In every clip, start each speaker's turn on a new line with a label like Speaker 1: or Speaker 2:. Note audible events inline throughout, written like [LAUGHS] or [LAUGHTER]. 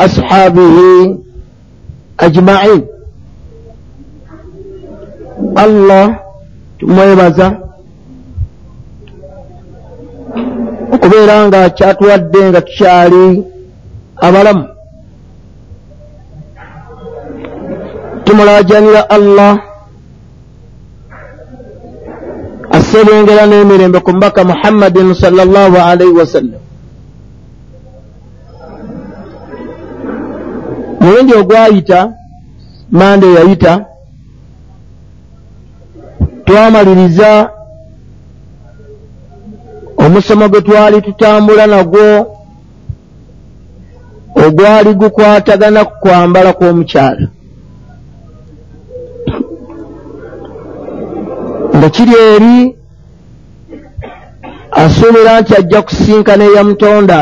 Speaker 1: وأصحابه أجمعين. allah tumwebaza okubeera nga kyatuwadde nga tukyali abalamu tumulajanira allah aserengera n'emirembe ku mubaka muhammadin salllah alaihi wasallam mulundi ogwayita mande yayita twamaliriza omusomo gwe twali tutambula nagwo ogwali gukwatagana ku kwambala kw'omukyala. Nga kiri eri asuubira nti ajja kusinkana eyamutonda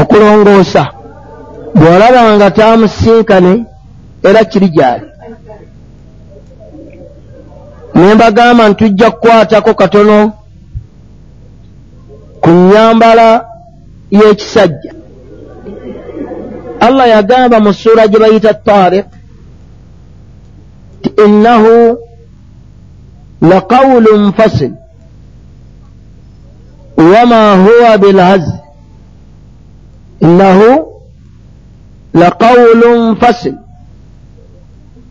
Speaker 1: okulongoosa bw'olaba nga taamusinkane era kiri gyali. Ne mbagamba nti tujja kukwatako katono ku nnyambala y'ekisajja. Allah yagamba mu ssuura gye bayita tariq ti innahu laqawulun fasil wama huwa bilhazi innahu laqawulun fasil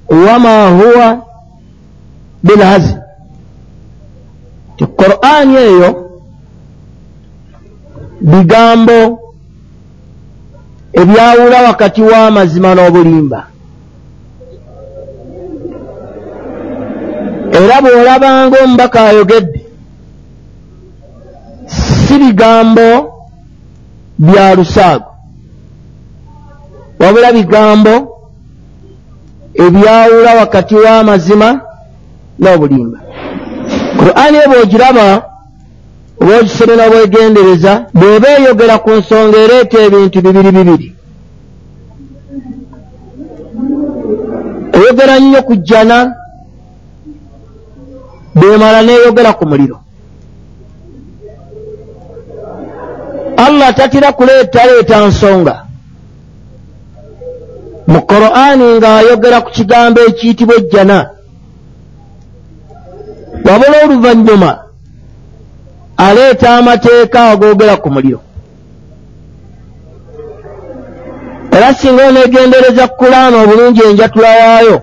Speaker 1: wama huwa bilhazi ti qur'ani eyo bigambo ebyawula wakati w'amazima n'obulimba. Era bw'olabanga omubaka ayogedde si bigambo bya lusaago wabula bigambo ebyawula wakati w'amazima n'obulimba. Qur'ani eba ogiraba oba ogisome n'obwegendereza bw'eba eyogera ku nsonga ereeta ebintu bibiri bibiri. Eyogera nnyo ku jjana bwemala n'eyogera ku muliro. Allah tatira kuleetaleeta nsonga mu qur'ani ng'ayogera ku kigambo ekiyitibwa ejjana. Wabula oluvannyuma aleeta amateeka agoogera ku muliro. Era singa oneegendereza kulaana obulungi enjatula waayo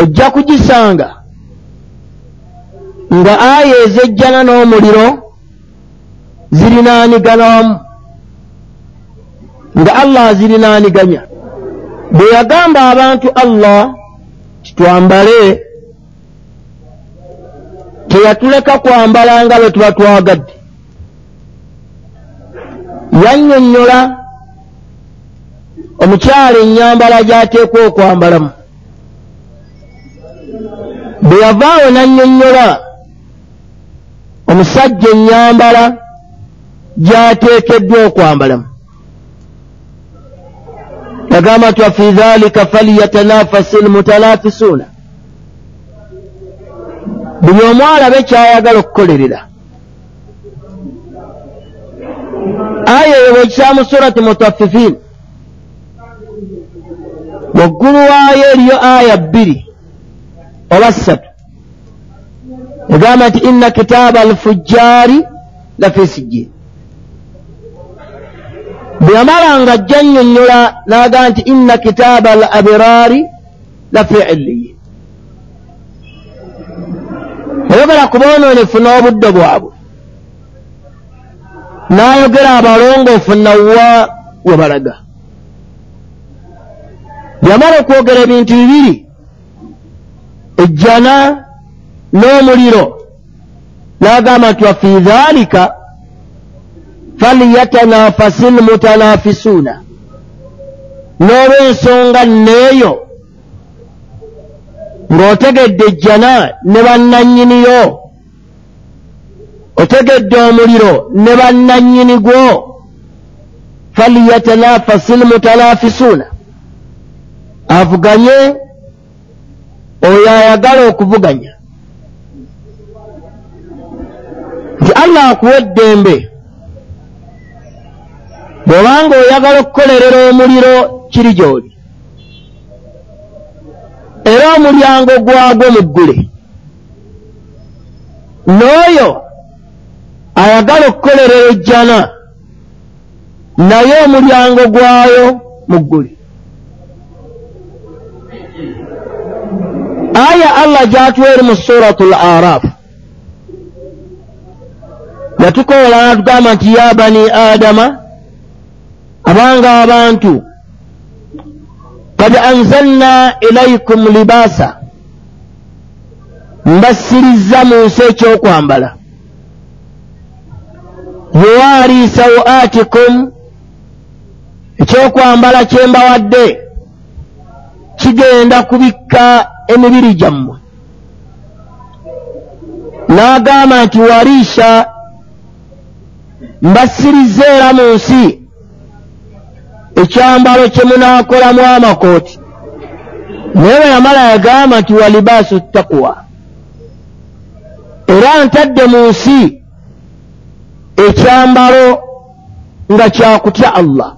Speaker 1: ojja kugisanga nga aya ezejjana n'omuliro zirinaanigana wamu nga allah azirinaaniganya. Bwe yagamba abantu allah titwambale teyatuleka kwambala nga bwe tuba twagadde. Yannyonnyola omukyala ennyambala gy'ateekwa okwambalamu. Bwe yavaawo nannyonnyola omusajja ennyambala gy'ateekeddwa okwambalamu yagamba nti wafi dhalika falyatanafasi lmutanafisuuna buli omu alabe kyayagala okukolerera. Aya eyo bwekisaba mu surati mutaffifiin waggulu waayo eriyo aya bbiri oba ssatu. Egamba nti inna kitaaba alfujjaari lafi sijjiin bwe yamala nga ajja nnyonnyola n'agamba nti inna kitaaba al abiraari lafi illiyin ayogera ku boonoonefu n'obudde bwabwe. N'ayogera abalongoofu nawwa we balaga. Yamala okwogera ebintu bibiri ejjana n'omuliro n'agamba nti wafi dhaalika falyatanafasi lmutanafisuuna n'olw'ensonga nneeyo ng'otegedde ejjana ne bannannyiniyo otegedde omuliro ne bannannyini gwo falyatanafasi lmutanafisuuna avuganye oyo ayagala okuvuganya. Nti allah akuwa eddembe bw'obanga oyagala okukolerera omuliro kiri gy'oli. Era omulyango gwagwo muggule. N'oyo ayagala okukolerera ejjana naye omulyango gwayo muggule. Aya allah gyatuweeri mu suratu l arafu yatukoola natugamba nti ya bani adama abanga abantu kad anzalna ilaikum libaasa mbasirizza mu nsi ekyokwambala. Yuwaari sawatikum ekyokwambala kyembawadde kigenda kubikka emibiri gyammwe. N'agamba nti wariisha mbasirizza era mu nsi ekyambalo kye munaakolamu amakooti. Naye bwe yamala yagamba nti walibaasu takuwa era ntadde mu nsi ekyambalo nga kyakutya allah.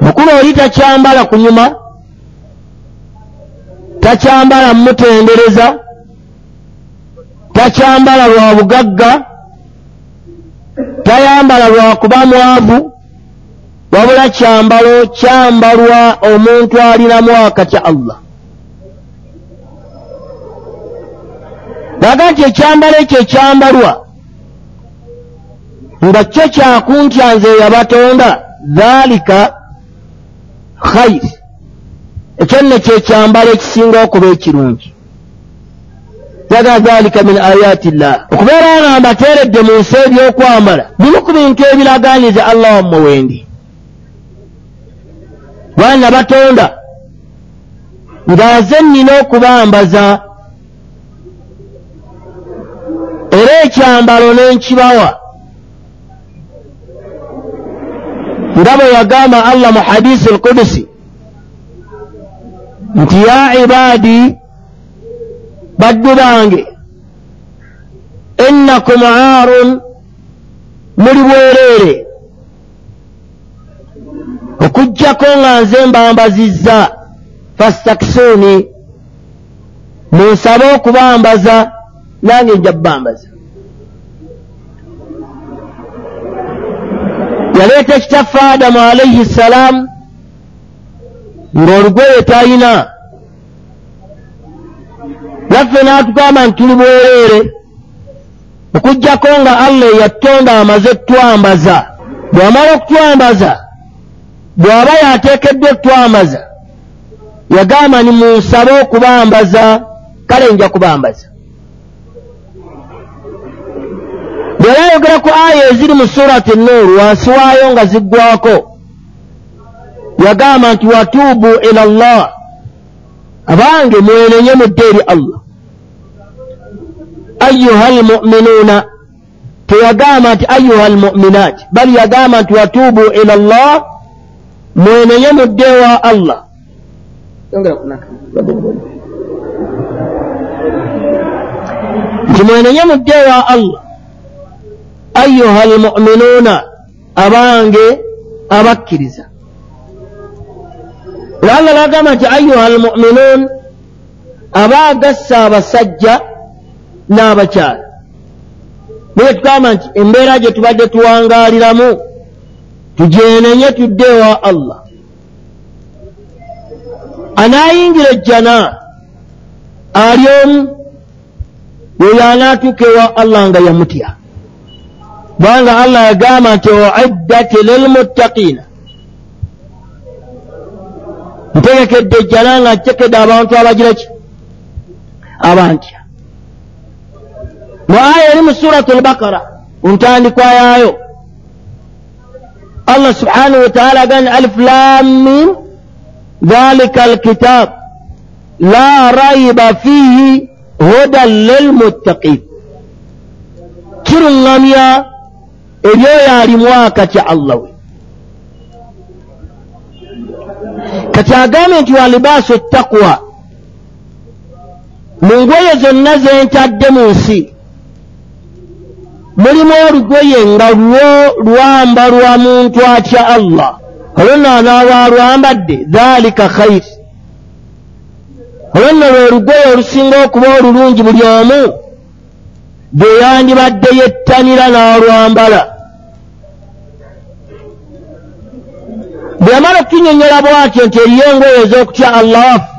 Speaker 1: Mukulu oli takyambala kunyuma takyambala mmutendereza takyambala lwa bugagga tayambala lwakuba mwavu wabula kyambalo kyambalwa omuntu alinamu akatya allah. Laga nti ekyambalo ekyo ekyambalwa nga kyo kyakuntya nze yabatonda dhaalika khayiri ekyo nno kyekyambalo ekisinga okuba ekirungi yaga dhalika min ayati llah okubeera nga mbateeredde mu nsi ebyokwambala bimu ku bintu ebiraganiza allah wammwe wendi baana batonda ng'aze nnina okubambaza era ekyambalo n'enkibawa nga bwe yagamba allah mu hadisi alkudusi nti ya ibaadi baddu bange. Ennakum aarun muli bwereere. Okuggyako nga nze mbambazizza fastakisuuni munsabe okubambaza nange nja bbambaza. Yaleeta ekitaffe adamu alaihi ssalaamu ng'olugoye talina naffe n'atugamba nti tuli bwereere. Okuggyako nga allah yatonda amaze twambaza bw'amala okutwambaza bw'aba yateekeddwa okutwambaza yagamba ni munsabe okubambaza kale nja kubambaza. Bw'era ayogera ku aya eziri mu surati nuuru wansi waayo nga ziggwako yagamba nti watuubu ila llah abange mwenenye mudde eri allah ayuha almuminuuna teyagamba nti ayuha almuminaati bali yagamba nti watuubu ila llah mwenenye mudde wa allah nti mwenenye mudde wa allah ayuha almuminuuna abange abakkiriza allah nagamba nti ayuha almuminuun abaagassa abasajja n'abakyala. Naye tugamba nti embeera gye tubadde tuwangaaliramu tugyenenye tudde ewa allah. Anaayingira ejjana ali omu yoyo anaatuuka ewa allah nga yamutya. Kubanga allah yagamba nti uiddat lilmuttaqiina. Ntegekedde ejjana nga ntekedde abantu abagira ki? Abantya mu aya eri mu suratu lbakara ku ntandikwa yaayo. Allah subhanahu wataala agani alif lamim dhalika alkitab la raiba fihi hudan lilmuttaqin kiruŋŋamya ebyoyo alimu akatya allah we. Kati agambe nti walibaasu takwa mu ngoye zonna zentadde mu nsi mulimu olugoye nga lwo lwambalwa muntu atya allah? Olwonna anaaba alwambadde dhaalika khairi olwonna lwe lugoye olusinga okuba olulungi buli omu bwe yandibadde yettanira n'alwambala. Bwe yamala okutunyonyola bwatyo nti eriyo engoye ez'okutya allah waffe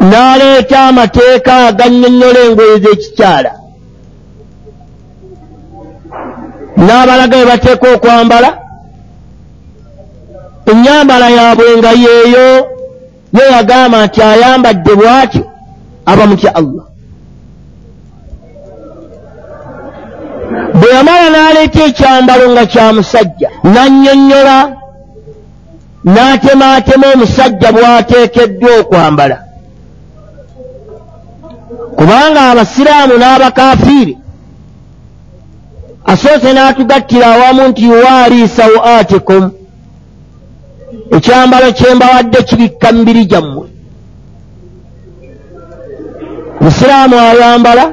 Speaker 1: n'aleeta amateeka agannyonnyola engoye z'ekikyala n'abalaga bwe bateeka okwambala ennyambala yaabwe nga yeeyo ye yagamba nti ayambadde bw'atyo aba mutya allah bwe yamala n'aleeta ekyambalo nga kya musajja n'annyonnyola n'atemaatema omusajja bw'ateekeddwa okwambala kubanga abasiraamu n'abakafiiri asoose n'atugattira awamu nti waali sawatikum ekyambalo kye mbawadde kibikka mibiri gyammwe. Musiraamu ayambala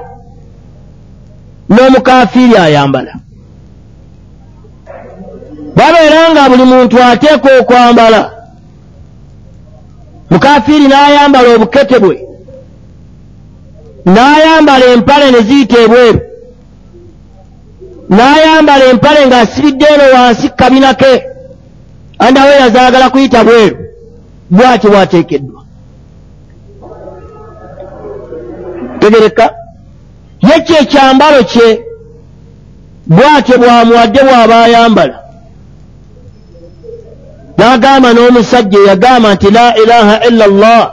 Speaker 1: n'omukafiiri ayambala. Babeera nga buli muntu ateeka okwambala mukafiiri n'ayambala obukete bwe n'ayambala empale ne ziyita ebweru. N'ayambala empale ng'asibidde eno wansi kabina ke andawe yazaagala kuyita bweru. Bw'atyo bw'ateekeddwa. Tegereka. Ye kyo ekyambalo kye bw'atyo bwamuwadde bw'aba ayambala. N'agamba n'omusajja eyagamba nti la ilaha illa llah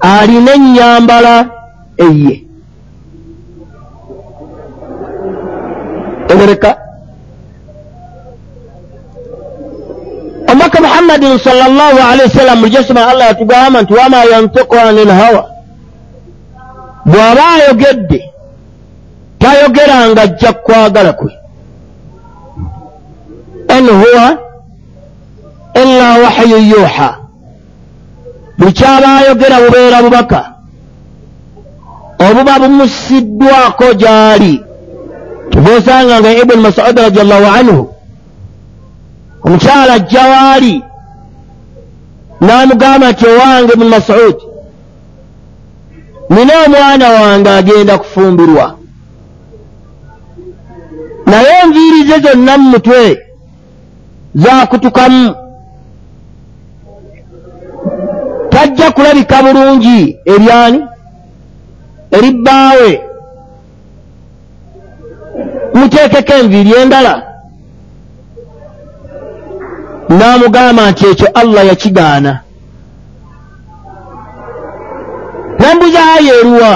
Speaker 1: alina ennyambala eye tegereka omubaka muhammadin salllahu alaihi wasallam mulijosoma allah yatugamba nti wama yantiku ani lhawa bw'aba ayogedde tayogeranga ajja kwagala kwe. In huwa illa wahyu yuha. Buli kyaba ayogera bubeera bubaka obuba bumusiddwako gy'ali. Tubosanga nga ibuni masudi radiallahu anhu omukyala ajja waali n'amugamba nti owange ibuni masudi nina omwana wange agenda kufumbirwa. Naye enviiri ze zonna mu mutwe zaakutukamu. Tajja kulabika bulungi eryani eri bbaawe. Muteekeko enviiri endala. N'amugamba nti ekyo allah yakigaana. Nambuza aya eruwa.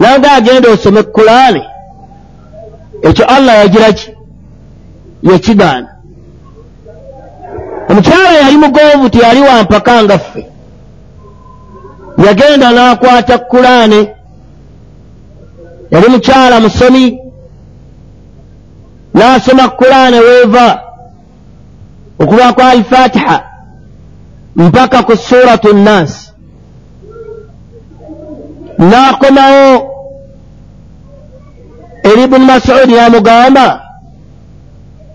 Speaker 1: Nanga agenda osome kulaani ekyo allah yagira ki? Yakigaana. Omukyala yali mugonvu teyali wampaka nga ffe yagenda n'akwata kulaane yali mukyala musomi. N'asoma kulaane weeva okuva ku alfatiha mpaka ku suratu nnansi n'akomawo eri ibuni masudi n'amugamba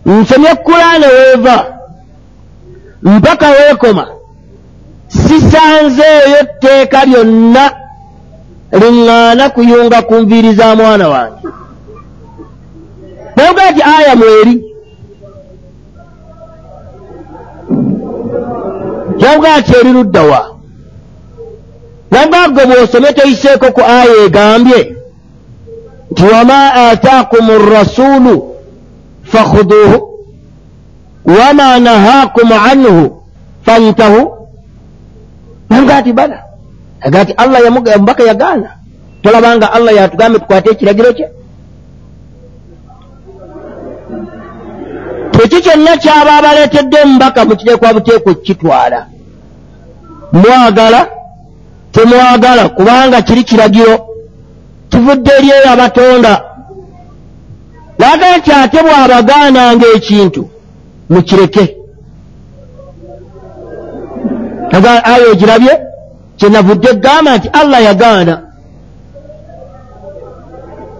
Speaker 1: nsomye kulaane weeva mpaka weekoma sisanzeeyo tteeka lyonna liŋŋaana kuyunga ku nviiri za mwana wange. Nayoga ti aya mweri kyavuga ati eri luddawa nagagwe bw'osome toyiseeko ku aya egambye nti wama ataakum rasulu fakhuduuhu wama nahaakum anhu fantahu nanga ati bala aga ti allah yamubaka yagaana tolabanga allah yatugambe tukwate ekiragiro kye. Ekyo kyonna kyaba abaleetedde omubaka mukirekwa buteekwa ekkitwala mwagala temwagala kubanga kiri kiragiro. Kivudde eri eyo abatonda. Naga nti ate bw'abagaananga ekintu mukireke aya ogirabye kyenavudde egamba nti allah yagaana.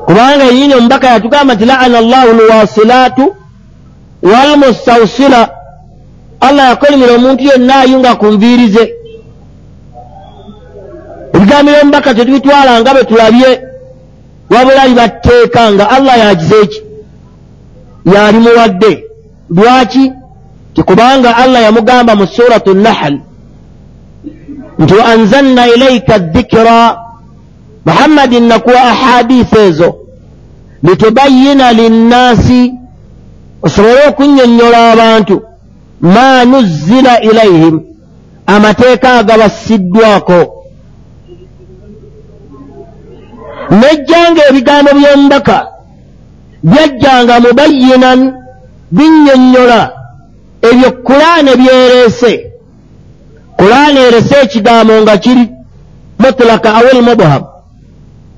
Speaker 1: Kubanga yini omubaka yatugamba nti laana llahu lwasilaatu walmustawsila. Allah yakolimira omuntu yenna ayunga ku nviirize ebigambo byomubaka tetubitwala nga bwe tulabye wabula libatteeka nga allah yagize eki yalimuwadde lwaki? Tikubanga allah yamugamba mu suratu nahal nti waanzalna ilaika dhikira muhammadin nakuwa ahadisi ezo litubayina linnaasi osobole okunnyonnyola abantu. Ma nuzzila ilaihim amateeka agabassiddwako nejjanga ebigambo by'omubaka byajjanga mubayinan binnyonnyola ebyo kulaani byereese kulaani erese ekigambo nga kiri mutlaka awel mubham.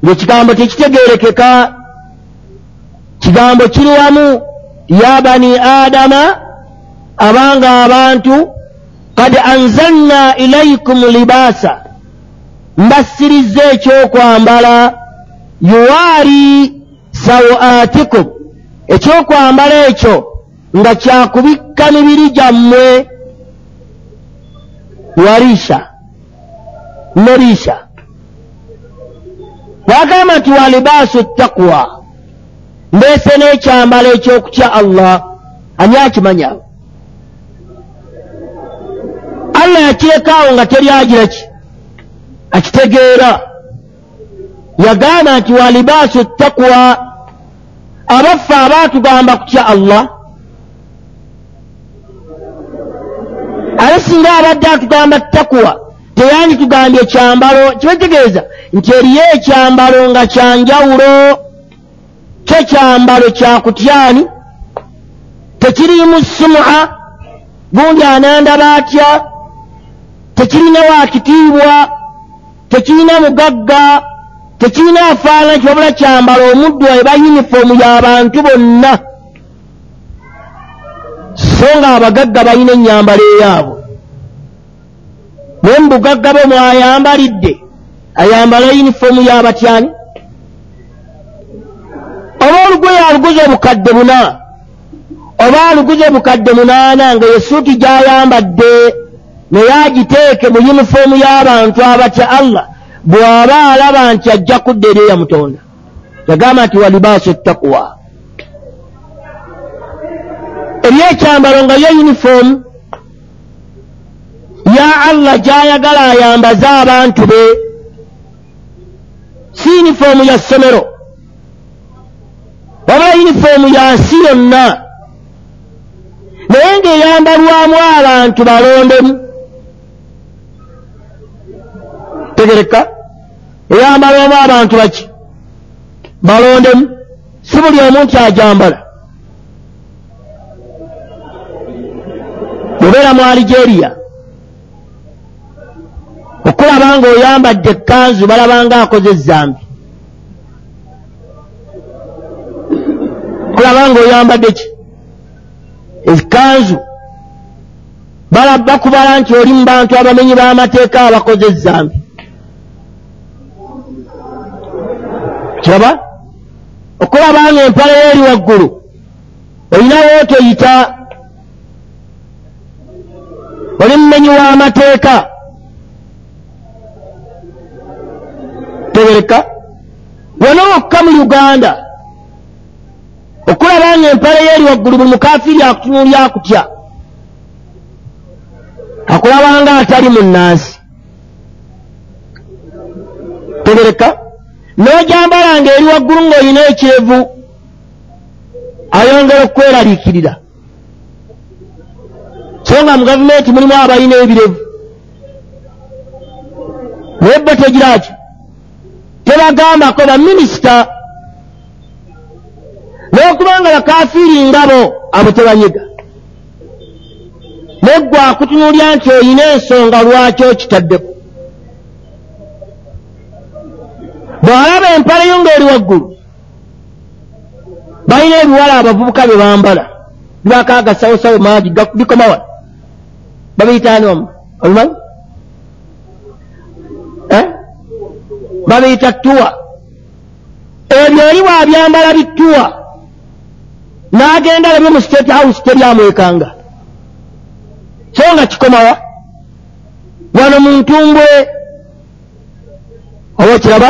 Speaker 1: Ng'ekigambo tekitegeerekeka kigambo kiri wamu ya bani adama abanga abantu kad anzalna ilaikum libaasa mbassirizza ekyokwambala yuwaari sawaatikum ekyokwambala ekyo nga kyakubikka mibiri gyammwe wariisha noriisha wagamba nti wa libaasu takwa mbeese n'ekyambalo ekyokutya allah. Ani akimanya allah yakirekaawo nga teri agira ki akitegeera yagamba nti wa libaasu takwa abaffe abaatugamba kutya allah ate singa abadde atugamba takuwa teyandi tugambye ekyambalo kibategeeza nti eriyo ekyambalo nga kyanjawulo kyo kyambalo kyakutyani tekirimu sumua gundi anandaba atya tekirina wakitiibwa tekirina mugagga? Tekirina afaanana kibabula kyambalo omuddu eba yunifoomu y'abantu bonna so nga abagagga balina ennyambalo eyaabwe. Naye mubugagga bwe mwayambalidde ayambala yunifoomu y'abatyani oba olugoye aluguze obukadde buna? Oba aluguze obukadde munaana nga yesuuti gy'ayambadde naye agiteeke mu yunifoomu y'abantu abatya allah bw'aba alaba nti ajja kudda eri eyamutonda yagamba nti walibaasu takwa eri ekyambalo nga yo yunifoomu ya allah gy'ayagala ayambaze abantu be. Si yunifoomu ya ssomero wabula yunifoomu ya nsi yonna. Naye ng'eyambalwamu abantu balondemu. Tegereka eyambalwamu abantu baki? Balondemu. Si buli omu nti ajambala obeera mu aligeria okulaba ng'oyambadde ekkanzu balaba nga akoze ezambi. Okulaba ng'oyambadde ki? Ekanzu bakubala nti oli mu bantu abamenyi b'amateeka abakoze ezambi. Kiraba? Okulaba nga empala yeeri waggulu olinawo toyita oli mumenyi w'amateeka tegereka. Wona wokka mu uganda okulaba nga empala yeeri waggulu buli mukafiiri akutunuulya akutya akulaba nga atali mu nnansi tegereka. N'ojambala nga eri waggulu ng'olina ekyevu ayongera okweraliikirira so nga mu gavumenti mulimu abalina ebirevu. Naye bo tegira ki tebagambako baminisita n'okubanga bakafiiri ngabo abo tebanyiga neggwe akutunuulya nti oyina ensonga lwaki okitaddeko? Bw'alaba empala yo ng'eri waggulu balina ebiwala abavubuka bye bambala bibako agasawosawo mangi bikomawa babiyitaani omu omumanyi babiyita tuwa ebyo oli bw'abyambala bittuwa n'agenda labye mu state house teryamwekanga so nga kikomawa wano mu ntumbwe. Oba okiraba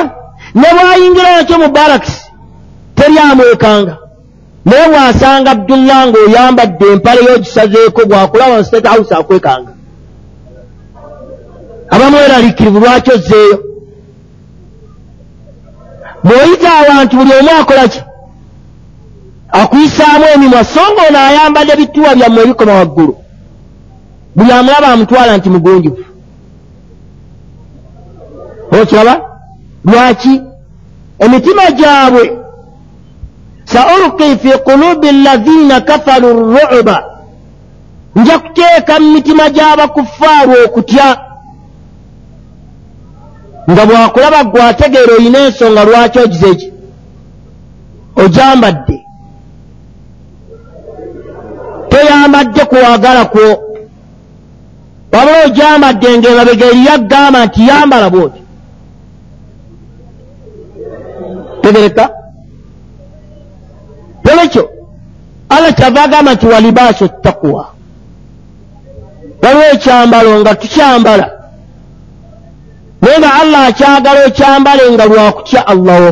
Speaker 1: ne bw'ayingira nakyo mu barakisi teryamwekanga naye bw'asanga abdullah ng'oyambadde empale y'ogisazeeko bw'akulaba state house akwekanga. Abamweraliikirivu lwaki ozzeeyo? Bw'oyita abantu buli omu akola ki? Akuyisaamu emimwa so nga ono ayambadde bituwa byammwe ebikoma waggulu. Buli amulaba amutwala nti mugunjufu. Okiraba lwaki? Emitima gyabwe saulqi fi qulubi allazina kafaru ruba nja kuteeka mu mitima gy'abakufaaru okutya nga bwakulaba gwe ategeera olina ensonga lwaki ogize eki ojambadde toyambadde kuwagala kwo wabula ojambadde ngaemabega eriyo agamba nti yambala bwoti tegereka olwekyo allah kyava agamba nti walibaaso takuwa waliwo ekyambalo nga tukyambala naye nga allah akyagala okyambale nga lwakutya allaho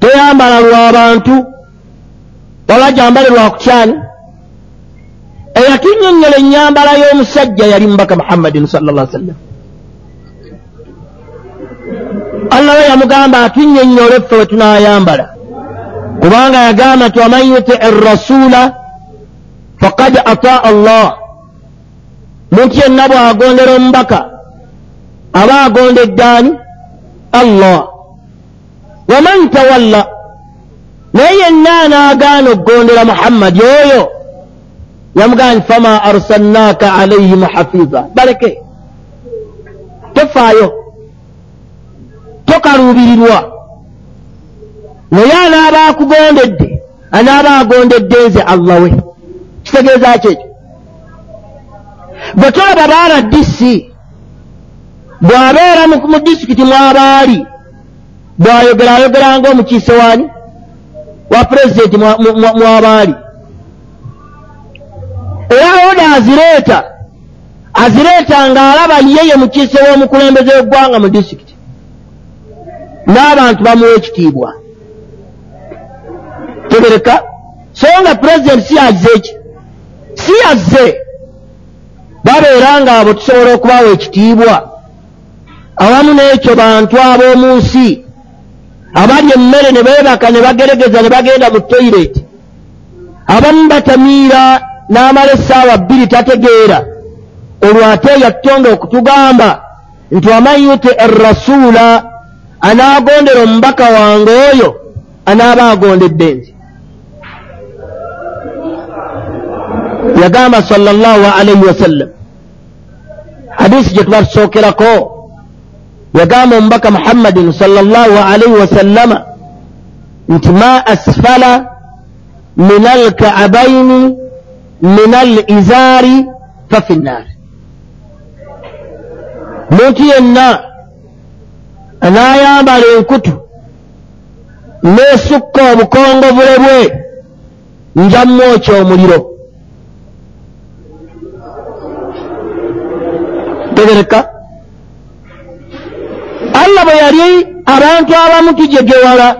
Speaker 1: toyambala lw'abantu. Wala gyambale lwakutyani eyatunyonnyola ennyambala y'omusajja yali mubaka muhammadin sal llah sallam allah we yamugamba atunyonnyola effe we tunaayambala kubanga yagamba nti waman yutii rasula faqad ataa allah. Muntu yenna bw'agondera omubaka aba agondeddaani allah. Waman tawalla naye yenna anaagaana okugondera muhammadi oyo yamugamba nti fama arsalnaaka alaihim hafiza. Baleke tofaayo tokaluubirirwa naye anaaba akugondedde anaaba agondedde nze allah we. Kitegeeza ki ekyo? Bwe tolaba baana disi bw'abeera mu disitulikiti mw'abaali bw'ayogera ayogera ng'omukiise waani wa pulezidenti mw'abaali. Era oda azireeta azireeta ng'alaba yeye mukiise w'omukulembeze w'eggwanga mu disitulikiti n'abantu bamuwa ekitiibwa tegereka so nga pulezidenti si yazize eki si yazze babeera ng'abo tusobola okubawa ekitiibwa. Awamu n'ekyo bantu ab'omu nsi. Abalya emmere ne beebaka ne bageregeza ne bagenda mu toyireti abamu batamiira n'amala essaawa bbiri tategeera. Olwo ate yatonda okutugamba nti waman yuti errasuula anaagondera omubaka wange oyo anaaba agondedde nti yagamba sala llahu alaihi wasallam hadisi gye tuba tusookerako yagamba omubaka muhammadin sala llahu alaihi wasallama nti ma asfala min alkaabaini min alizaari fa fi nnaari muntu yenna anaayambala enkutu neesukka obukongovule bwe njamwokya omuliro tegereka. Allah bwe yali abantu abamu tujegewala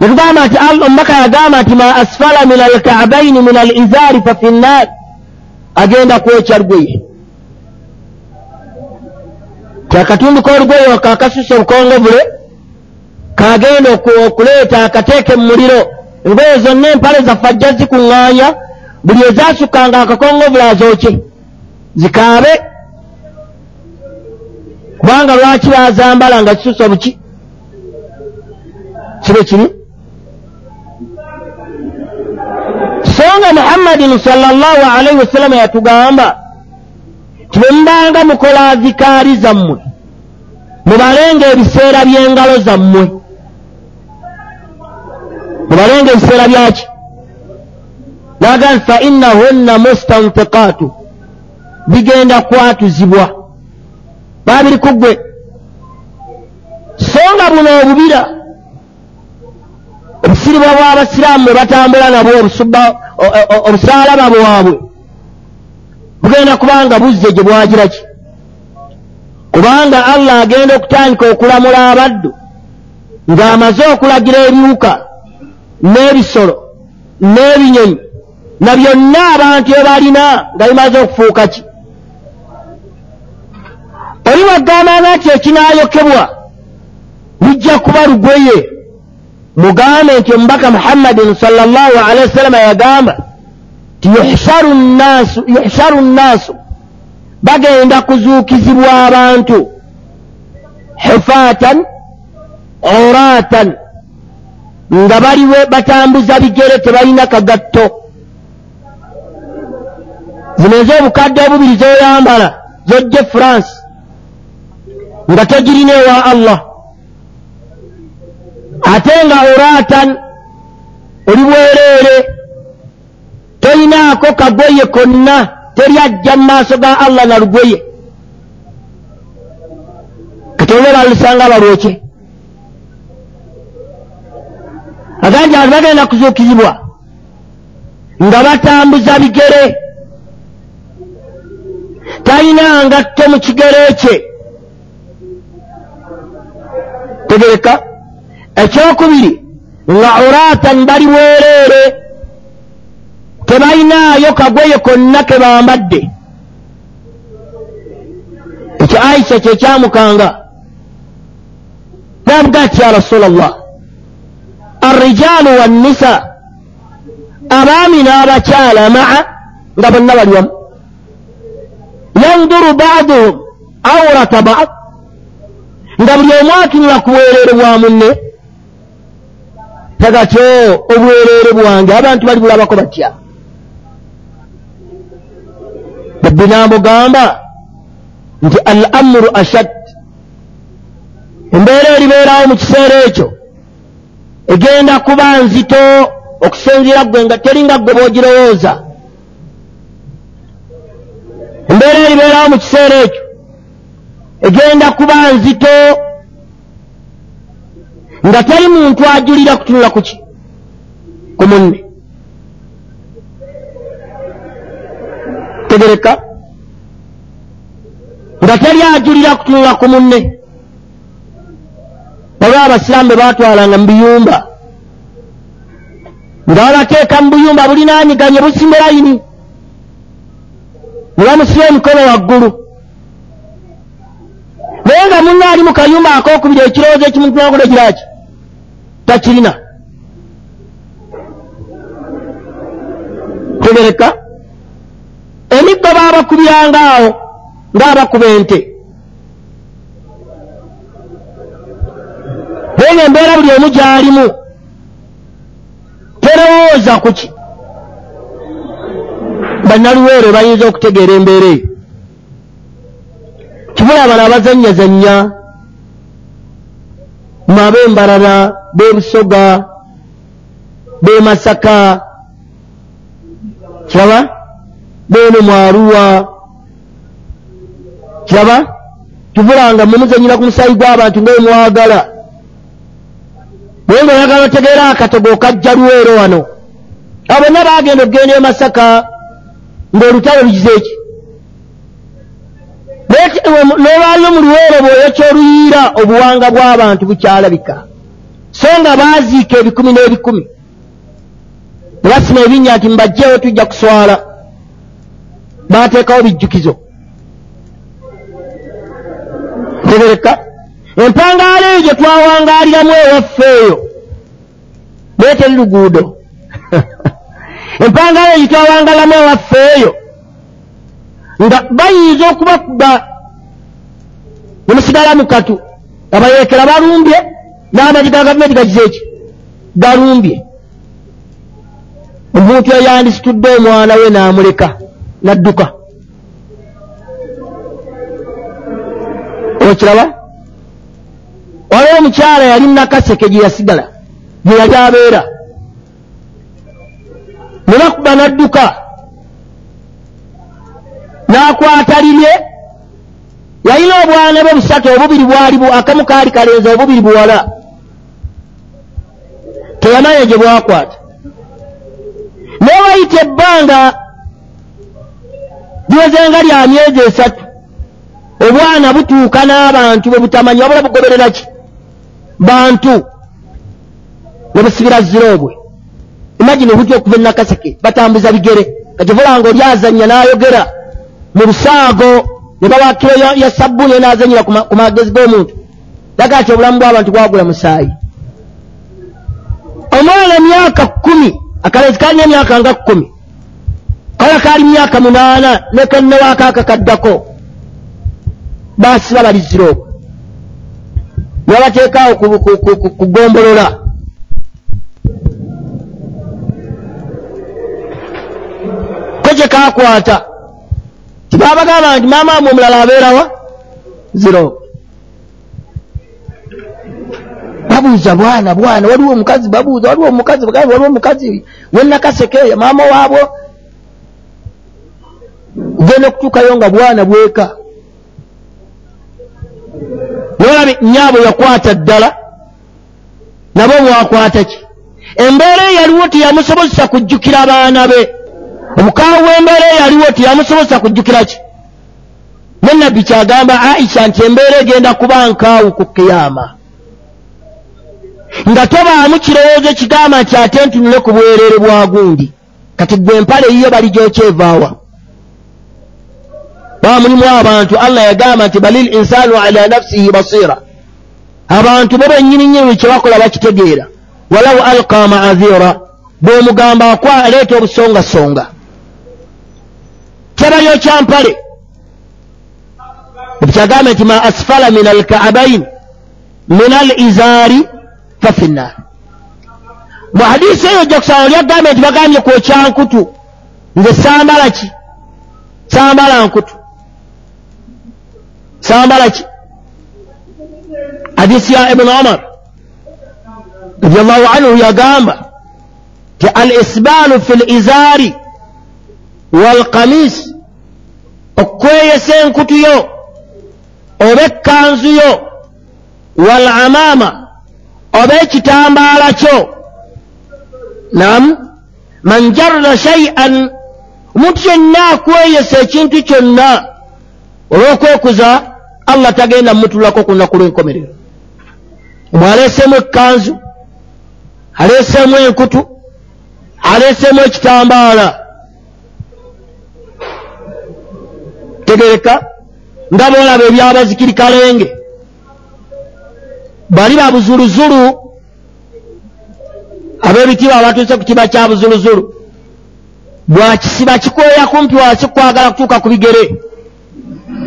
Speaker 1: netugamba nti omubaka yagamba nti ma asfala min alkaabaini min alizaari fa fi nnaar agenda kwokya lugoye. Kyakatundu k'olugoye kakasusa obukongovule kagenda okuleeta akateeke mu muliro. Engoye zonna empale zaffe ajja zikuŋŋaanya buli ezasukanga akakongovule azooke zikaabe. Kubanga lwaki bazambala nga kisusa buki? Kibe kiri so nga muhammadin salllahu alaihi wasallama yatugamba ti bwe mubanga mukola zikaari zammwe mubalenga ebiseera by'engalo zammwe. Mubalenga ebiseera byaki? Naga nti fa innahunna mustanfiqaatu bigenda kwatuzibwa. Babiri ku ggwe. So nga buno obubira. Obusiribwa bw'abasiraamu bwe batambula nabwo obusaalaba bwabwe bugenda kubanga buzze gye bwagira ki? Kubanga allah agenda okutandika okulamula abaddu ng'amaze okulagira ebiwuka n'ebisolo n'ebinyonyi na byonna abantu bye balina nga bimaze okufuuka ki oli wagambanga nti ekinaayokebwa bijja kuba lugweye mugambe nti omubaka muhammadin salllahu alehi wasallama yagamba ti yuhsharu nnaasu bagenda kuzuukizibwa abantu. Hufaatan oraatan nga baliwe batambuza bigere tebalina kagatto. Zino ez'obukadde obubiri zoyambala zojje france nga togirina ewa allah. Ate nga oraatan oli bwereere toyinaako kagoye konna teri ajja mu maaso ga allah na lugoye. Katonda balusanga balwokye agandi abantu bagenda kuzuukizibwa nga batambuza bigere talina ngatto mu kigere kye tegereka. Ekyokubiri nga uratan bali bwereere tebalinaayo kagweye konna ke bambadde. Ekyo aisha kyekyamukanga navuga ati ya rasula llah arrijaalu wannisa abaami n'abakyala maa nga bonna bali wamu. Yanduru baaduhum aurata baad nga buli omu atunula ku bwereere bwa munne tagatyo obwereere bwange abantu bali bulabako batya? Babbi namugamba nti al amuru ashad embeera eribeerawo mu kiseera ekyo egenda kuba nzito okusinziira gwe nga teringa gwe boogirowooza embeera eribeerawo mu kiseera ekyo egenda kuba nzito nga teri muntu ajulira kutunula kuki ku munne. Tegereka. Nga teri ajulira kutunula ku munne. Olwo abasiraamu be baatwalanga mu biyumba. Nga babateeka mu buyumba bulinaanyiganye busimbe layini. Ne bamusiba emikono waggulu naye nga munna ali mu kayumba akokubiri ekirowoozo ekimutunakule kiraki takirina. Tegereka emiggo baabakubiranga awo ng'abakuba ente. Nga embeera buli omu gy'alimu terowooza ku ki? Bannaluweero bayinza okutegeera embeera eyo kibula bano abazanyazanya mwe ab'embalala b'ebusoga b'emasaka. Kiraba? Beeno mwaruwa kiraba? Kivulanga mumuzanyira ku musaayi gw'abantu ngaemwagala naye nga oyagala otegeera akatogo okajja luweero wano. Abo bonna baagenda okugenda e masaka ng'olutalo lugize eki n'olwaliyo mu luweero bwoyo kyoluyiira obuwanga bw'abantu bukyalabika. So nga baaziika ebikumi n'ebikumi ne basima ebinnya nti mbajjeewo tujja kuswala. Baateekawo bijjukizo. Tegereka empangaalo eyo gye twawangaaliramu ewaffe eyo naye teri luguudo. [LAUGHS] Empangaalo eyo gye twawangaaliramu ewaffe eyo nga bayinza okubakuba ne musigala mu katu abayeekera balumbye n'amagi ga gavumenti gagize eki galumbye. Omuntu eyandisitudde omwana we n'amuleka n'adduka. Okiraba? Waliwo omukyala yali nakaseke gye yasigala gye yali abeera. Ne bakuba n'adduka n'akwata lirye yalina obwana bwe busatu obubiri bwali akamu kaali kalenza obubiri buwala. Teyamanya gye bwakwata. Naye wayita ebbanga liwezenga lya myezi esatu obwana butuuka n'abantu bwe butamanyi wabula bugoberera ki? Bantu ne busibira ziroobwe imagine buti okuva enakaseke batambuza bigere kakivulanga oli azanya n'ayogera mu busaago ne bawakiro ya sabbuuni n'azanyira ku magezi g'omuntu. Laga ti obulamu bw'abantu bwagula musaayi. Omwana emyaka kkumi akalezi kalina emyaka nga kkumi. Kala kaali myaka munaana nekennewaakaaka kaddako basiba balizira okwo nebabateekaawo kugombolola ko kye kakwata tibabagamba nti maama amwe omulala abeerawa ziro babuuza bwana bwana waliwo omukazi babuuza waliwo omukazi bagambe waliwo omukazi wenakasekeeya maama waabwo. Genda okutuukayo nga bwana bweka. Nolabe nyaabwe yakwata ddala nabo mwakwata ki? Embeera eyaliwo teyamusobozesa kujjukira abaana be omukaawe w'embeera eyaliwo teyamusobozesa kujjukira ki? Ne nabbi kyagamba aisha nti embeera egenda kuba nkaawu ku kiyama nga tobaamu kirowoozo kigamba nti ate ntunule ku bwereere bwa gundi. Kati gwe empale yiyo bali gyokyevaawa baba mulimu abantu allah yagamba nti balil insaanu ala nafsihi basiira. Abantu bo bennyininyini kyebakola bakitegeera. Walau alqa maazira bw'omugamba akwa aleeta obusongasonga kyabalyo kyampale. Ekyagambye nti ma asfala min alkaabain min al izaari fafinnar mu hadisi eyo ojja kusaba olyagambye nti bagambye kwokyankutu nze sambala ki? Sambala nkutu. Sambala ki? Hadisi ya ibuni omar radiallahu anhu yagamba ti al isbaalu fi lizaari walkamis okweyesa enkutu yo oba ekkanzu yo walamaama oba ekitambaala kyo. Nam man jarra shay'an omuntu yenna akweyesa ekintu kyonna olw'okwekuza allah tagenda mutulako ku lunaku lw'enkomerero. Omwe aleeseemu ekkanzu aleeseemu enkutu aleeseemu ekitambaala tegereka nga boolaba ebyabazikirikalenge bali babuzuluzulu ab'ebitiibwa abatuuse ku kiba kya buzuluzulu. Bwakisiba kikweya kumpi wakikwagala kutuuka ku bigere?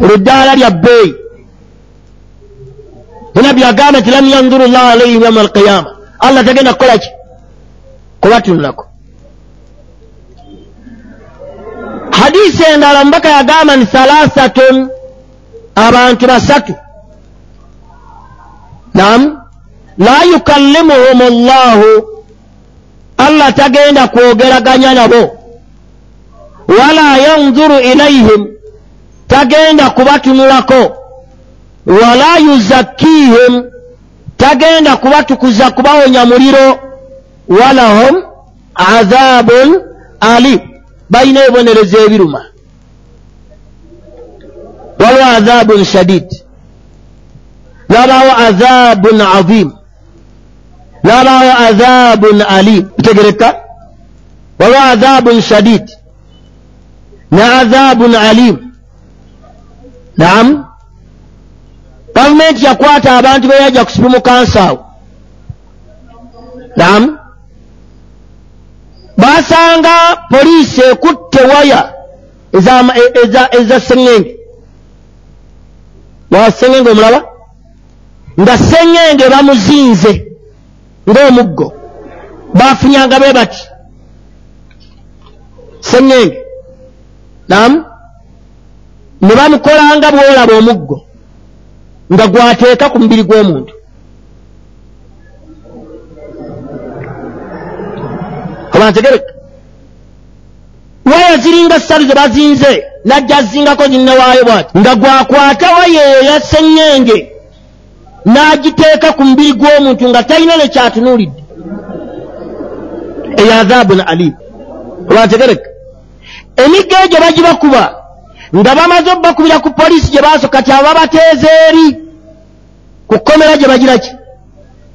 Speaker 1: Olwo eddaala lya bbeeyi. Enabbi agamba nti lam yanduru llah alaihim yauma alqiyama allah tagenda kukola ki? Kubatunulako hadisi endala mubaka yagamba ni thalathatun abantu basatu. Nam la yukallimuhum llahu allah tagenda kwogeraganya nabo. Wala yanzuru ilaihim tagenda kubatunulako. Wala yuzakkihim tagenda kubatukuza kubawonya muliro. Walahum adhabun alim balina ebibonerezo ebiruma waliwo adhabun shadid. Nabawo adhabun azim. Nabawo adhabun alim. Bitegereka waliwo adhabun shadid. Ne adhabun alim. Naam. Gavumenti yakwata abantu beyajja kusipimu kansaawo naam basanga poliisi ekutte waya eza seŋŋenge wa seŋŋenge omulaba? Nga seŋŋenge bamuzinze ng'omuggo. Bafunyanga be bati seŋŋenge naam ne bamukolanga bwolaba omuggo nga gwateeka ku mubiri gw'omuntu abantegereka waya ziringa ssatu ze bazinze najja azingako zinnewaayo bwati. Nga gwakwata waya eyo yasenyenge n'agiteeka ku mubiri gw'omuntu nga talina nekyatunuulidde eyo adhaabun alim. Olwategereka emigga egyo bagibakuba nga bamaze obbakubira ku poliisi gye baasoka ti aba bateeza eri ku kkomera gye bagiraki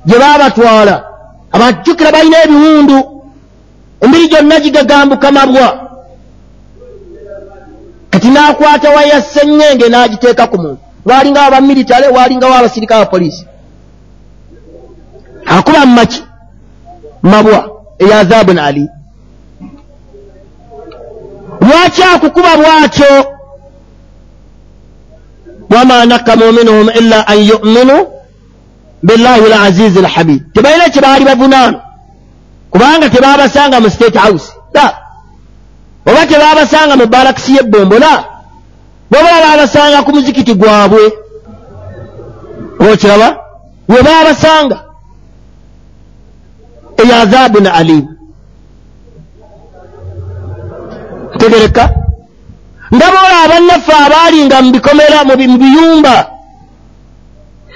Speaker 1: gye baabatwala. Abajjukira balina ebiwundu emibiri gyonna gigagambuka mabwa. Kati n'akwata waya ssenyenge n'agiteeka ku muntu. Waalingawo abamiritale waalingawo abasirika abapoliisi akuba mumaki mabwa eyazabun ali. Lwaki akukuba bwatyo? Wama nakamu minhum illa an yuminu billahi lazizi lhabib tebalina kyebaali bavunaana kubanga tebabasanga mu state house. Oba tebabasanga mu balakisi y'ebbombola wabala babasanga ku muzikiti gwabwe. Okiraba? We babasanga. Eyo azabun alim tegereka. Nga boola abannaffe abaalinga mu bikomera mu biyumba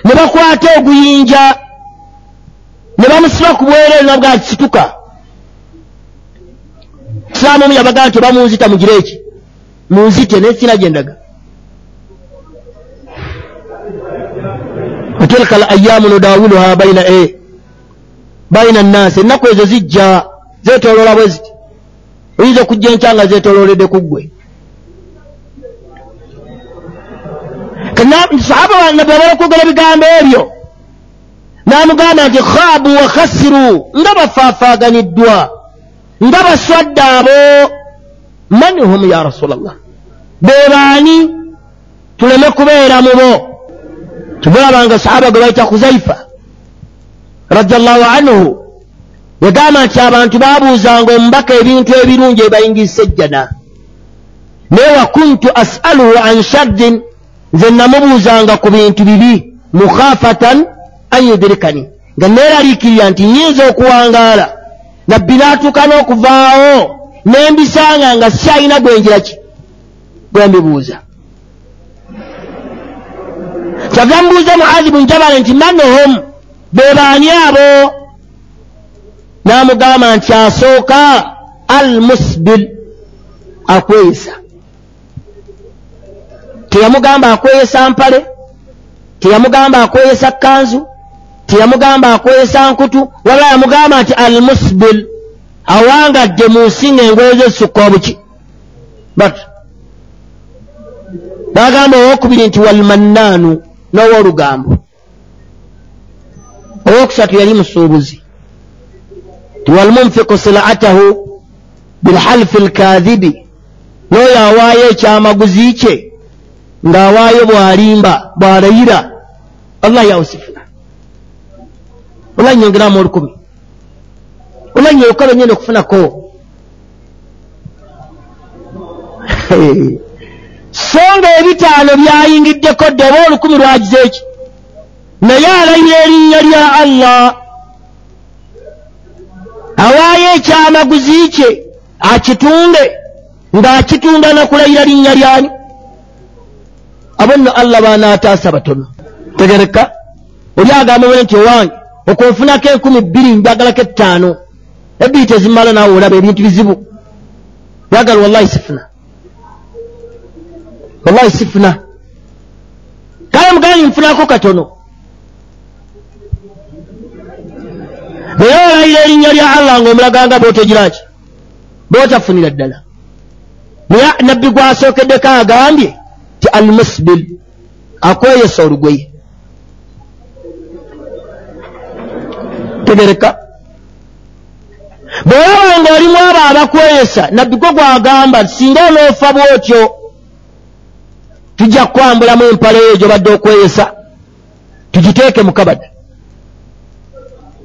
Speaker 1: ne bakwata oguyinja ne bamusiba ku bwereere nabwa kisituka isaamu omu yabagaa nti oba munzita mugire eki? Munzite naye sina gyendaga otilka al ayamu nudawiluha baina e baina nnansi ennaku ezo zijja zetoloola bwe ziti. Oyinza okujja enkya nga zetolooledde ku ggwe. Sahaba nabbi abala okwogera ebigambo ebyo n'amugamba nti khaabu wa khasiru nga bafaafaaganiddwa nga baswadde abo. Mani hum ya rasula llah be baani? Tuleme kubeera mu bo. Tubulabanga sahaba gwe bayita khuzaifa radiallahu anhu yagamba nti abantu babuuzanga omubaka ebintu ebirungi ebayingisa ejjana. Naye wakuntu as'aluhu an shaddin nze namubuuzanga ku bintu bibi mukhafatan an yudirikani nga neeraliikirira nti nyinza okuwangaala nabbi n'atuuka n'okuvaawo nembisanga nga sikyalina gwenjira ki? Gwembibuuza kyava mubuuza muazi bun jabale nti manohom be baani abo? N'amugamba nti asooka al musbil akweyisa. Teyamugamba akweyesa mpale teyamugamba akweyesa kanzu teyamugamba akweyesa nkutu waba yamugamba nti al musbil awangadde mu nsi nga engoye zezisukka obuki. But bagamba owokubiri nti walmannaanu n'owolugambo owokusatu yali musuubuzi. Ti walmunfiku silaatahu bilhalfi lkadhibi n'oyo awaayo ekyamaguzi kye ng'awaayo bw'alimba bw'alayira. Allah yawusifuna ola nyongeramu olukumi ola nyokola nyenda okufunako [LAUGHS] so nga ebitaano byayingiddeko dde oba olukumi lwagize eki naye alayira erinnya lya allah. Awaayo ekyamaguzi kye akitunde ng'akitunda nakulayira linnya lyani. Abo nno allah baanaataasa batono. Tegereka. Oli agamba bwe nti owange okunfunako enkumi bbiri njagalako ettaano ebbiri tezimala naawe olaba ebintu bizibu. Yagala wallahi sifuna. Wallahi sifuna. Kale mugani nfunako katono. Naye olayira erinnya lya allah ngaomulaganga bootegiraki bootafunira ddala. Naye nabbi gwasookeddeko agambye ti almusbil akweyesa olugoye tegereka bwolaba nga olimu abo abakweyesa nabbi gwe gwagamba singa onoofa bwotyo tujja kukwambulamu empala eyo gyobadde okweyesa tugiteeke mu kabada.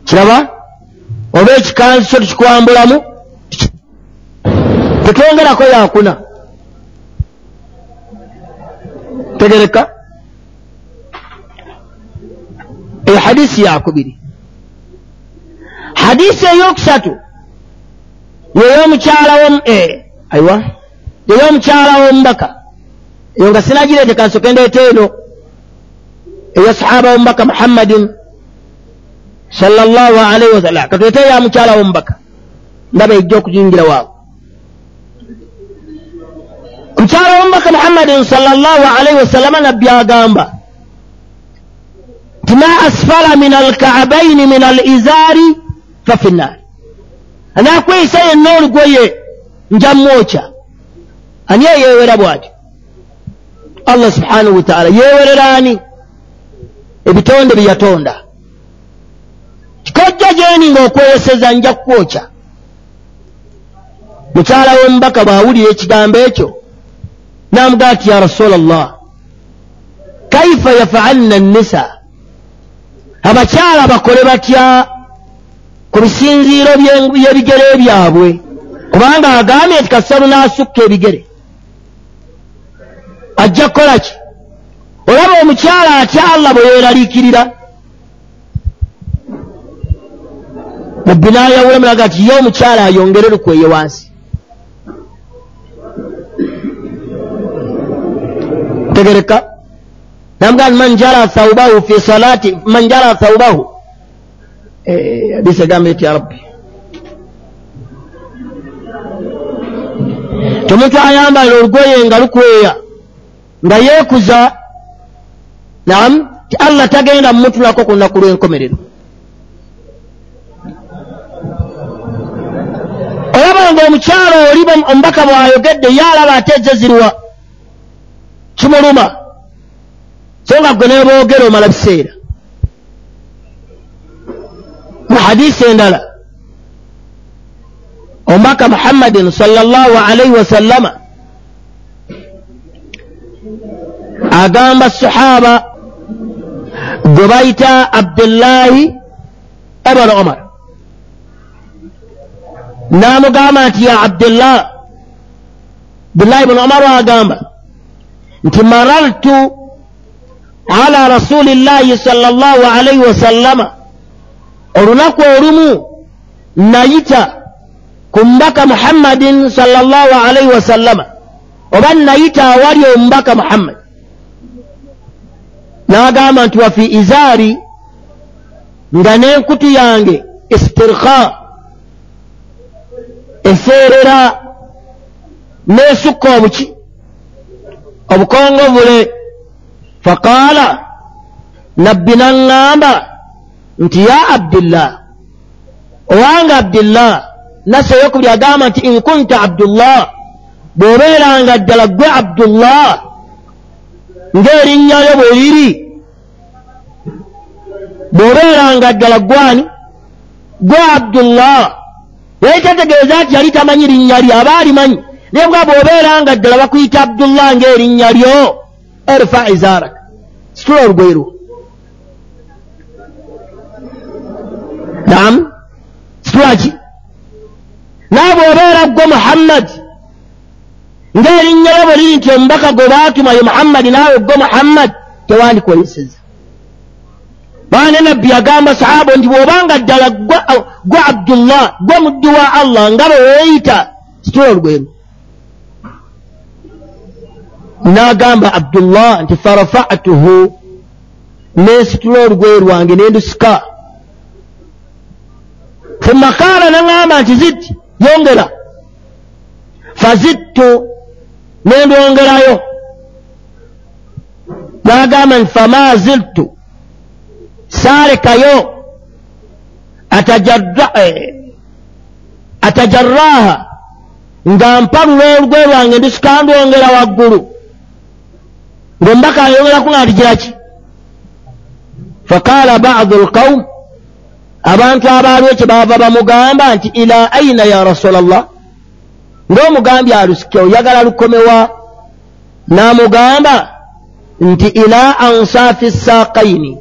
Speaker 1: Kiraba? Oba ekikanzu kyo tukikwambulamu? Tetwongerako yakuna tegereka. Eyo hadisi yakubiri hadisi eyokusatu yeyomukyala aiwa. Eyo omukyala w'omubaka eyo nga sinagireete kansoke ndeeta eno. Eya sahaba w'omubaka muhammadin sallallahu alaihi wasallam. Katwete ya mukyala w'omubaka ndaba ejja okuyingira waabo omukyala w'omubaka muhammadin sallallahu alaihi wasallama nabbi agamba nti ma asfala min alkaabaini min alizaari fa fi nnaari anakweyisa yenna olugoye njamwokya ani eyeewera bw'atyo allah subhanahu wataala yeewerera ani ebitonde bye yatonda. Kikojja gyeni ng'okweyeseza nja kukwokya mukyala w'omubaka bw'awulira ekigambo ekyo n'amugaa ati ya rasula llah kaifa yafaalna nnisa abakyala bakole batya ku bisinziiro by'ebigere byabwe. Kubanga agambye nti kasalu n'asukka ebigere. Ajja kukola ki? Olaba omukyala atya allah bwe yeeraliikirira? Nabbi n'ayawula mulaga nti ye omukyala ayongere lukweye wansi. Tegereka. Namugaa nti man jara thaubahu fi salati man jara thaubahu hadisi egamba eti ya rabbi tomuntu ayambala olugoye nga lukweya nga yeekuza naam ti allah tagenda mumutulako ku lunaku lw'enkomerero. Olaba nga omukyalo oli omubaka bw'ayogedde ye alaba ate ezezirwa kimuluma. So nga gwe neeboogera omala biseera mu hadisi endala. Omubaka muhammadin sallallahu alaihi wasallama agamba sahaba gwe bayita abdullahi ibn omar n'amugamba nti ya abdullah abdullahi ibn omar agamba nti marartu ala rasulillahi sallallahu alaihi wasallama olunaku olumu nayita ku mbaka muhammadin sallallahu alaihi wasallama oba nayita awali omubaka muhammad. N'agamba nti wafi izaari nga n'enkutu yange istirkha eseerera n'esukka obuki obukongovule faqaala nabbi naŋŋamba nti ya abdillah owange abdillah nassa eyokubiri agamba nti in kunta abdullah bw'obeeranga ddala gwe abdullah ng'erinnya lyo bwe liri bw'obeeranga ddala gwani gwe abdullah. Yali tategeeza nti yali tamanyi linnya lye aba alimanyi. Naye bwa bw'obeeranga ddala bakuyita abdullah ng'erinnya lyo. Erfa izaarak. Situla olugoye lwo naam. Situla ki naye bw'obeera gwe muhammad. Ng'erinnya lyo bwe liri nti omubaka gwe baatuma ye muhammadi naawe gwe muhammad tewandikweyeseza baana nabbi yagamba sahaba nti bw'obanga ddala gwe abdullah gwe muddu wa allah nga bwe weeyita situla olugweru n'agamba abdullah nti farafatuhu nensitula olugweru lwange nendusika thumma kaala naŋŋamba nti zid yongera. Fazidtu nendwongerayo n'agamba nti fama ziltu? Saalekayo. Atajarraha nga mpalula olugwe lwange ndusika ndwongera waggulu. Ng'omubaka ayongeraku nga ntigiraki faqaala badu lqawm abantu abaaliwo kye baava bamugamba nti ila aina ya rasula llah ng'omugambye alusike oyagala lukomewa. N'amugamba nti ila ansaafi saakaini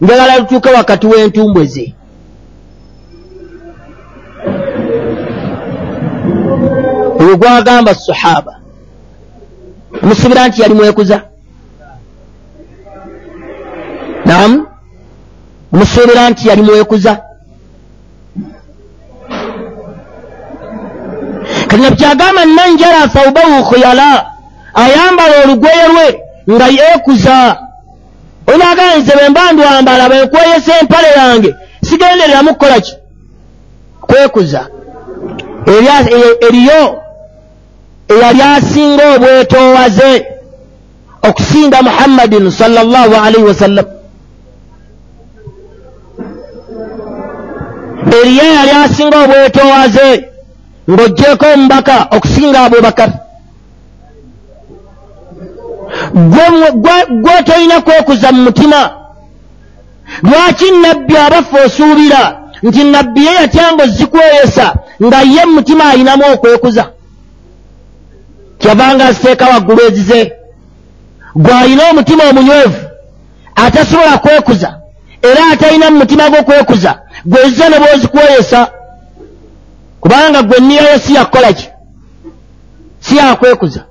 Speaker 1: njagala lutuuke wakati w'entumbwe ze. Oyo gwagamba sahaba omusibira nti yali mwekuza? Naam omusuubira nti yali mwekuza kati nabyagamba nanjala thaubahu khuyala ayambala olugoye lwe nga yeekuza. Onaaganze bwe mba ndwambala bwenkweyesa empale yange sigendereramu kukola ki? Kwekuza. Eriyo eyali asinga obwetoowaze okusinga muhammadin salllahu alaihi wasallam eriyo eyali asinga obwetoowaze ng'ogjeeko omubaka okusinga abubakar. Gwe tolina kwekuza mu mutima. Lwaki nabbi abafe osuubira nti nabbi ye yatya nga ozikweyesa nga ye mu mutima ayinamu okwekuza? Kyavanga aziteeka waggulu ezize. Gw'alina omutima omunywevu atasobola kwekuza era atalina mu mutima gw'okwekuza gwezize ne bwozikweyesa kubanga gwe nniyayo si yakukola ki? Si yakwekuza.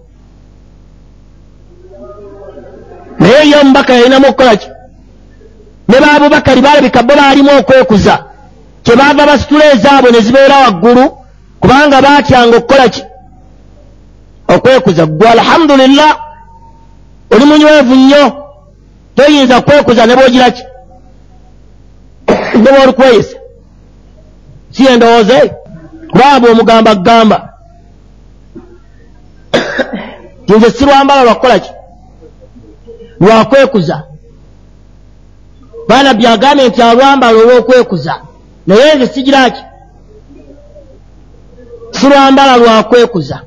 Speaker 1: Naye ye omubaka yalinamu okukola ki? Ne baabubakari baalabika bo baalimu okwekuza. Kyebaava basitula ezaabwe ne zibeera waggulu kubanga baatyanga okukola ki? Okwekuza. Gwe alhamdulillah oli munywevu nnyo. Toyinza kwekuza ne bwogira ki ne bwolikweyisa si endowooza eyo kubanga bwomugamba kugamba nze sirwambala lwakukola ki lwakwekuza baana byagambye nti alwambala olw'okwekuza naye nze sigira ki sirwambala lwakwekuza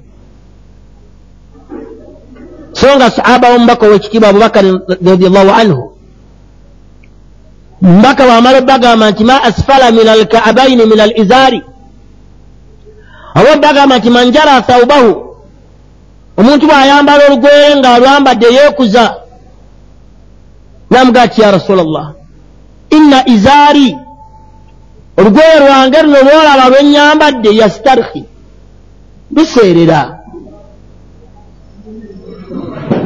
Speaker 1: so nga sahaba womubaka owekitiibwa abubakari radiallahu anhu mbaka bwamala bagamba nti ma asfala min alkaabaini min alizaari oba bagamba nti manjara thaubahu omuntu bw'ayambala olugoye ng'alwambadde yeekuza namuga ti ya rasula llah inna izaari olugoye lwange luno lwolaba lwenyambadde yastarhi luseerera.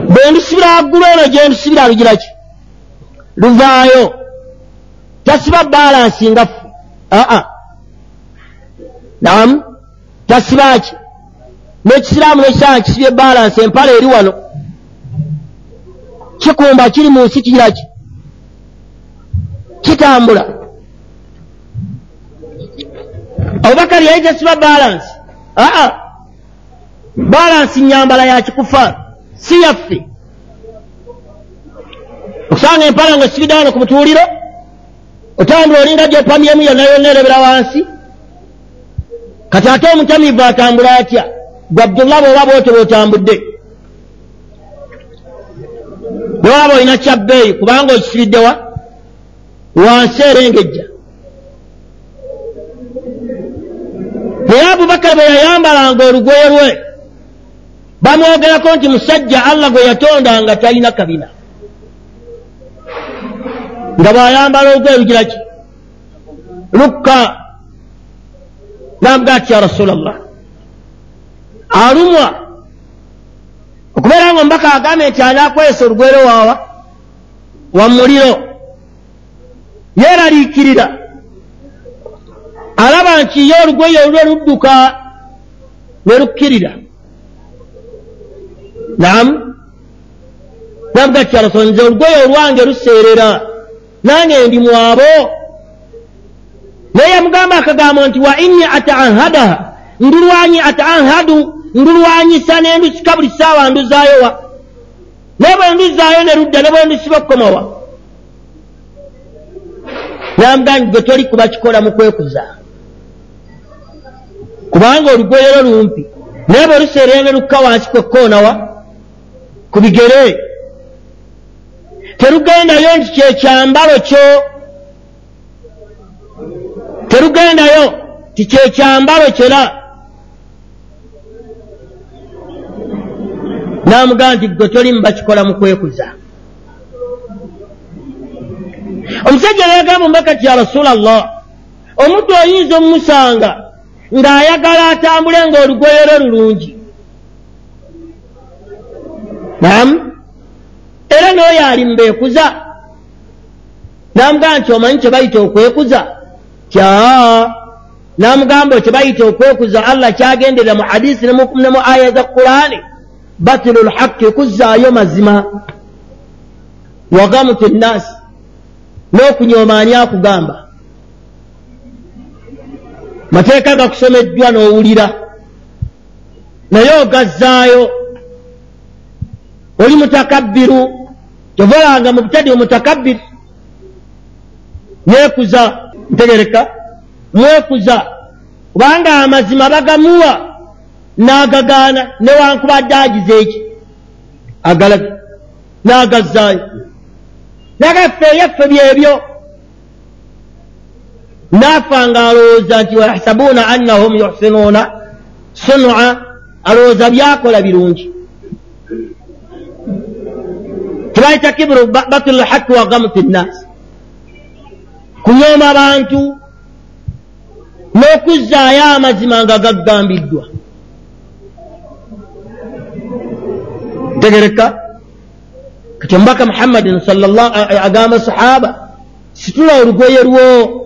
Speaker 1: Bwe ndusibira waggulu eno gye ndusibira lugira ki? Luvaayo tasiba balansi nga aa. Namu tasiba ki? N'ekisiraamu nekisanga kisibye balansi empala eri wano. Kikumba kiri mu nsi kigira ki? Kitambula. Abubakari yali tasiba balansi. Aa. Balansi nyambala yakikufa si yaffe. Okusanga empala nga sibidde wano ku mutuuliro otambula olinga gyopamyemu yonna yonna erebera wansi. Kati ate omutamivu atambula atya? Gwe abdullah bwoba bwote bwotambudde. Bwolaba olina kyabbeeyi kubanga okisibiddewa wansi erengejja naye abubakar bwe yayambalanga olugoye lwe bamwogerako nti musajja allah gwe yatonda nga talina kabina nga bw'ayambala olugoye lugira ki? Lukka. Namugaa ti ya rasulallah alumwa. Okubeera nga omubaka agambye nti anaakwesa olugwere waawa wa muliro yeeraliikirira. Alaba nti ye olugoye olwe ludduka ne lukkirira. Namu namuga ti arasul nze olugoye olwange luseerera nange ndi mwabo. Naye yamugamba akagambo nti wa inni ataahadaha ndulwanyi ataahadu ndulwanyisa ne ndusika buli ssaawa nduzaayo wa? Naye bwe nduzaayo ne ludda ne bwe ndusiba okukomawa namugambi gwe toli kuba kikola mu kwekuza. Kubanga olugoye lwo lumpi. Naye bwe luseerera ne lukka wansi kwekoonawa ku bigere terugendayo nti kyekyambalo kyo. Terugendayo ti kyekyambalo kyera n'amugamba nti gwe toli mubakikola mu kwekuza. Omusajja nagamba omubaka ti ya rasula llah omuntu oyinza omumusanga ng'ayagala atambule ng'olugoye lwe lulungi? Namu era n'oyo ali mubeekuza n'amugamba nti omanyi kye bayita okwekuza tyaa n'amugamba oti bayita okwekuza allah kyagendera mu hadisi ne mu aya za qurani batilu lhaqi kuzzaayo mazima. Wagamutu nnaasi n'okunyooma ani akugamba mateeka gakusomeddwa n'owulira. Naye ogazzaayo. Oli mutakabbiru tovolanga mu butadi omutakabbiru yeekuza ntegereka mwekuza. Kubanga amazima bagamuwa n'agagaana newankubadde agize eki? Agalaga n'agazzaayo. Nagaffe eyaffe byebyo naafa nga alowooza nti wayahsabuuna annahum yuhsinuuna sunua alowooza byakola birungi tebayita kiburu batulu lhaqi wa gamuti nnaasi kunyooma abantu n'okuzzaayo amazima nga gaggambiddwa ntegereka kati omubaka muhammadin agamba sahaba situla olugoye lwo.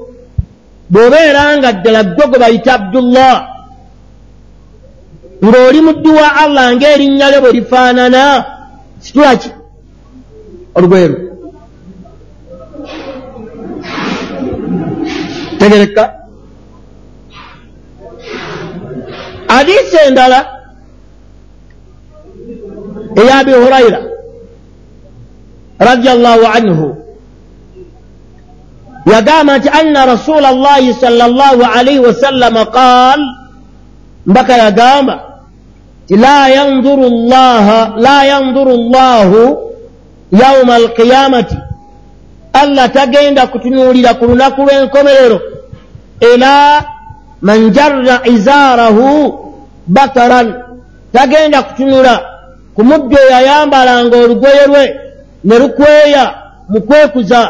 Speaker 1: Bw'obeera nga ddala ggwe gwe bayita abdullah ng'oli muddu wa allah ng'erinnya lye bwe lifaanana situla ki olugoye lwo tegereka hadiisi endala. Eya abi hurayra. Radiallahu anhu. Yagamba nti anna rasula llahi sala llahu alaihi wasallama qaal mbaka yagamba ti la yanzuru llaha la yanzuru llahu yauma alqiyamati allah tagenda kutunuulira ku lunaku lw'enkomerero era man jarra izaarahu bataran tagenda kutunula ku muddu eyo ayambalanga olugoye lwe ne lukweya mu kwekuza.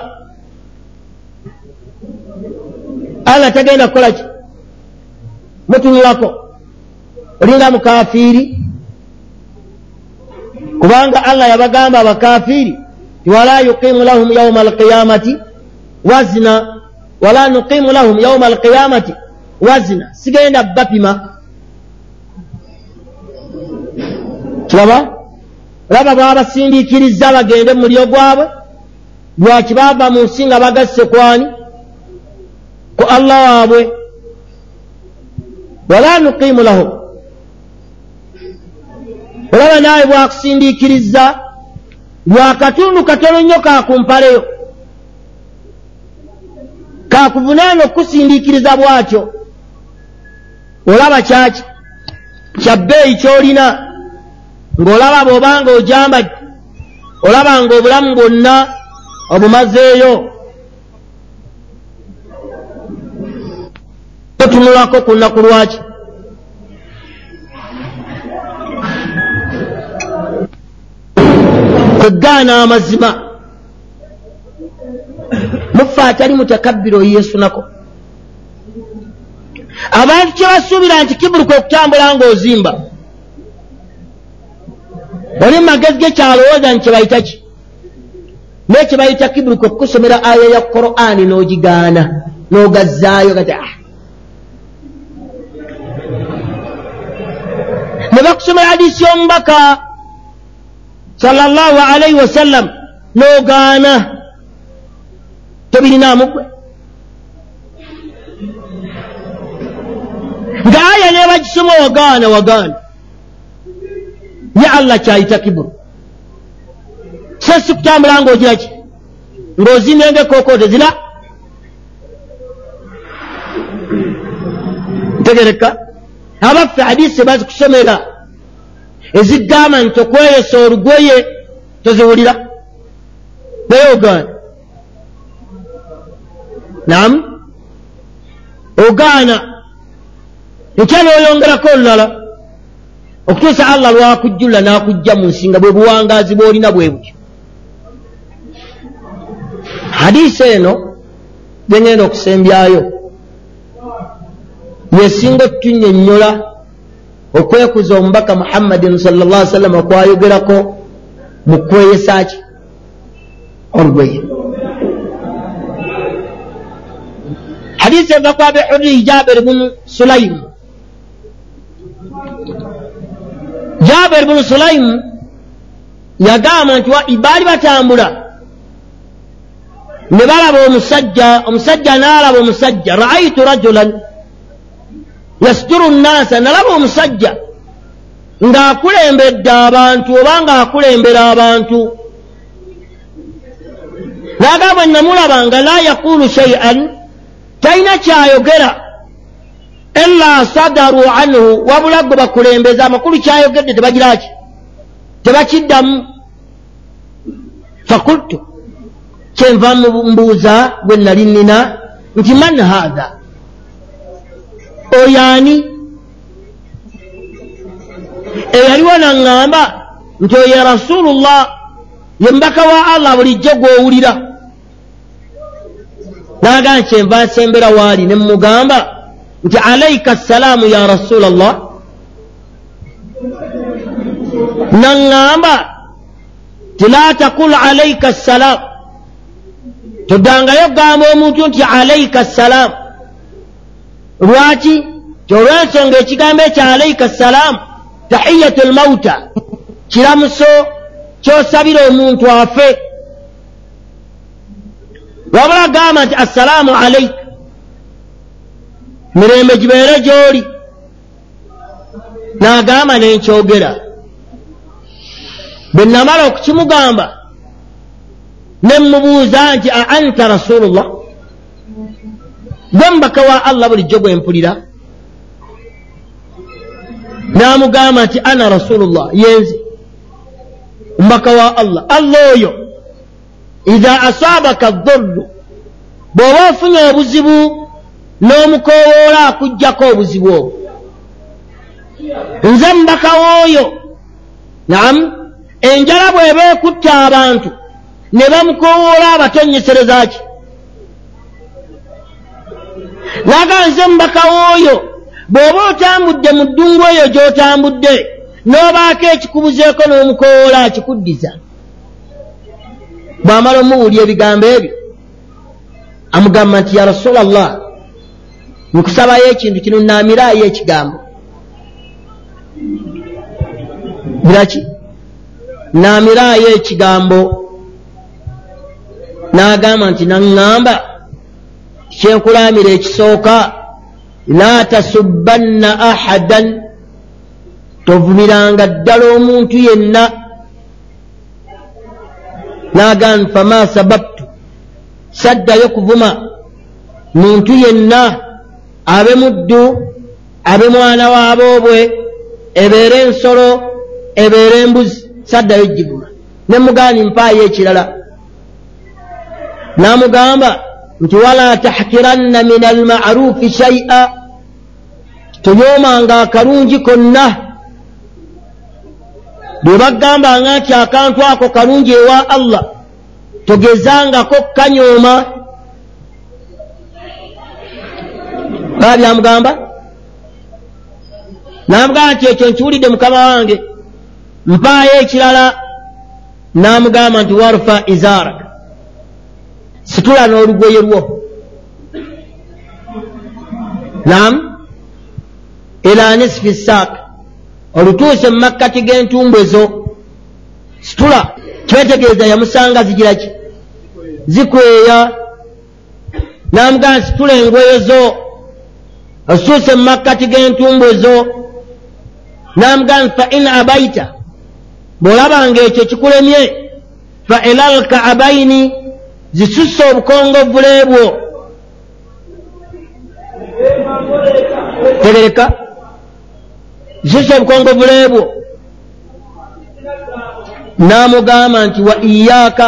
Speaker 1: Allah tagenda kukola ki? Mutunulako olinga mukafiiri kubanga allah yabagamba abakafiiri wala yuqimu lahum yauma alqiyamati wazina wala nuqimu lahum yauma alqiyamati wazina sigenda bapima. Kiraba olaba bwabasindiikiriza bagende mu mulyo gwabwe lwaki baava mu nsi nga bagasse kwani? Ku allah waabwe. Wala nuqimu lahum olaba naawe bwakusindiikiriza lwakatundu katono nnyo kakumpaleyo kakuvunaana okukusindiikiriza bwatyo. Olaba kyaki? Kyabbeeyi kyolina ng'olaba bw'obanga ojambadde olaba nga obulamu bwonna obumazeeyo. Otunulako ku nnaku lwaki kwegaana amazima. Mufe atali mutakabbiro yesunako abantu kyebasuubira nti kibulu kwe kutambula ng'ozimba. Oli mumagezi gekyalowooza nti kyebayita ki? Naye kyebayita kibulu kwe kukusomera aya ya qur'ani n'ogigaana n'ogazzaayo gati ah ne bakusomera hadisi y'omubaka sallallahu alaihi wasallam. N'ogaana tobirinaamu gwe ng'aya ne bagisoma wagaana wagaana ye allah kyayita kiburu. So si kutambula ng'ogira ki ng'ozimbye ng'ekookoote zina. Ntegereka. Abaffe hadisi bazikusomera ezigamba nti okweyesa olugoye toziwulira. Naye ogaana namu ogaana. Nkya n'oyongerako olulala okutuusa allah lwakujjula n'akujja mu nsinga bwe buwangaazi bw'olina bwe butyo. Hadiisi eno gengenda okusembyayo. Yesinga okutunnyonnyola okwekuza omubaka muhammadin sal llah sallama kwayogerako mu kweyesa ki? Olugoye hadisi eva ku abihuriyi jabiri bunu sulaimu jabiri bunu sulaimu yagamba nti baali batambula. Ne balaba omusajja omusajja n'alaba omusajja raaitu rajulan yasituru nnaasa nalaba omusajja ng'akulembedde abantu oba ng'akulembera abantu. Naagamba namulaba nga la yaqulu shaian talina kyayogera ila sadaru anhu wabula gwe bakulembeza amakulu kyayogedde tebagiraki tebakiddamu? Fakultu kyenva mbuuza gwe nali nnina nti man haatha oyo ani eyaliwo naŋŋamba nti oyo rasulullah ye mbaka wa allah bulijjo gw'owulira. Naaga nkyenva nsembera waali ne mugamba nti alaika assalaamu ya rasulallah? Naŋŋamba ti la takul alaika assalaamu toddangayo gamba omuntu nti alaika assalaamu lwaki? Kyolwensonga ekigambo ekyo alaika assalaamu tahiyatu lmauta kiramuso kyosabira omuntu afe. Wabula gamba nti assalaamu alaika mirembe gibeere gy'oli. N'agamba nenkyogera bwe namala okukimugamba ne mubuuza nti a anta rasulullah gwe mubaka wa allah bulijjo bwe mpulira n'amugamba nti ana rasulullah yenze mubaka wa allah allah oyo iza asaabaka dhurru bw'oba ofunye obuzibu n'omukowoola akugjako obuzibu obwo. Nze mubaka w'oyo naamu enjala bw'eba ekutta abantu ne bamukowoola abatonyesereza ki naga nze mubaka w'oyo bw'oba otambudde mu ddungu eyo gy'otambudde n'obaako ekikubuzeeko n'omukowoola akikuddiza. Bw'amala omuwulya ebigambo ebyo amugamba nti ya rasula llah nkusabayo ekintu kino naamiraayo ekigambo biraki naamiraayo ekigambo. N'agamba nti naŋŋamba kyenkulaamira ekisooka la tasubbanna ahadan tovumiranga ddala omuntu yenna. N'agamba fama sababtu? Saddayo kuvuma. Muntu yenna abe muddu abe mwana waaboobwe ebeere ensolo ebeere embuzi saddayo givuma ne mugaani mpaayo ekirala. N'amugamba nti wala tahkiranna min almarufi shaia tonyoomanga akalungi konna. Bwe bagambanga nti akantu ako kalungi ewa allah togezangako kanyooma baba byamugamba? Namugamba nti ekyo nkiwulidde mukama wange mpaayo ekirala. N'amugamba nti warfa izaarak situla n'olugoye lwo. Nam era nisifi saak. Olutuuse mu makkati g'entumbu ezo situla kyetegeeza yamusanga zigira ki? Zikweya. N'amugamba situla engoye zo. Ozituuse mu makkati g'entumbu ezo n'amugamba fa in abaita bw'olabanga ekyo kikulemye fa ilalka abaini zisusse obukongovule bwo. Tegereka zisusse obukongovule bwo. N'amugamba nti wa iyaaka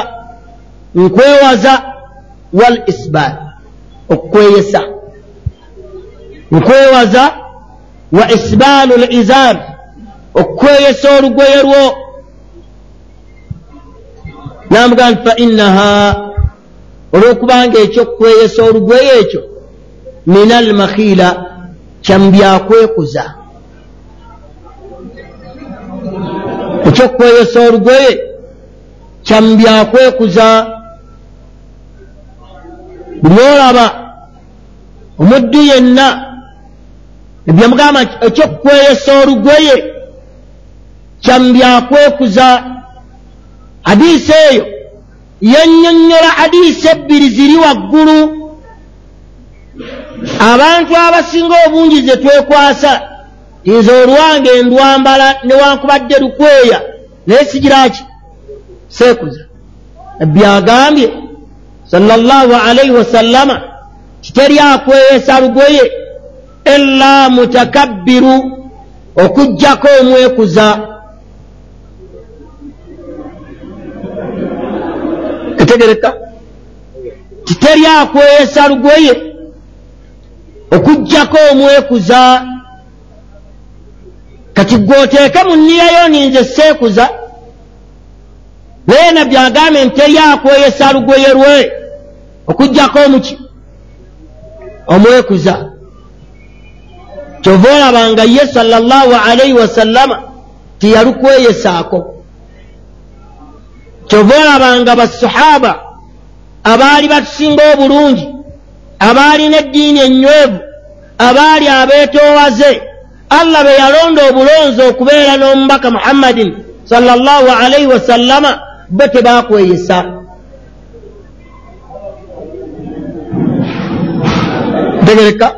Speaker 1: nkwewaza wal isbaal okukweyesa nkwewaza wa isbaalu l izaar okukweyesa olugoye lwo. N'amugamba nti fa innaha olw'okubanga ekyokukweyesa olugoye ekyo. Min almakhiila kyambyakwekuza ekyokukweyesa olugoye kyambyakwekuza buli olaba omuddu yenna ebyamugamba ekyokukweyesa olugoye kyambyakwekuza hadiisi eyo yannyonnyola hadiisi ebbiri ziri waggulu. Abantu abasinga obungi ze twekwasa nze olwange ndwambala newankubadde lukweya naye sigiraki seekuza nabbi agambye sallallahu alaihi wasallama kiteri akweyesa lugoye ila mutakabbiru okugjako omwekuza etegereka kiteri akweyesa lugoye okugjako omwekuza. Kati gwoteeke mu nniyayo ninze seekuza naye nabbi agambe nteri akweyesa lugoye lwe okugjako omuki omwekuza. Kyova olabanga ye sallallahu alaihi wasallama tiyalukweyesaako kyova olabanga basahaba abaali batusinga obulungi abaalina eddiini enywevu abaali abeetoowaze. Allah be yalonda obulonzi okubeera n'omubaka muhammadin sallallahu alaihi wasallama bo tebakweyesa tegereka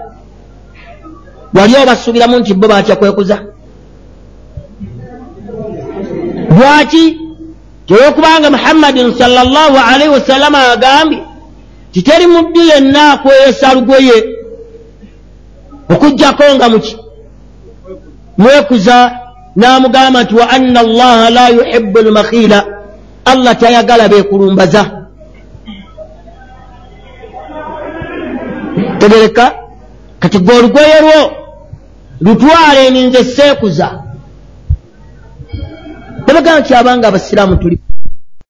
Speaker 1: wali obasuubiramu nti bo batya kwekuza? Lwaki olwokubanga muhammadin sallallahu alaihi wasallama agambye titeri muddu yenna akweyesa lugoye okugjako nga muki mwekuza n'amugamba nti wa anna allaha la yuhibu lmakhiila allah tayagala bekulumbaza tegereka? Kati gwe olugoye lwo lutwale ninze seekuza tebagamba nti abanga abasiraamu tuli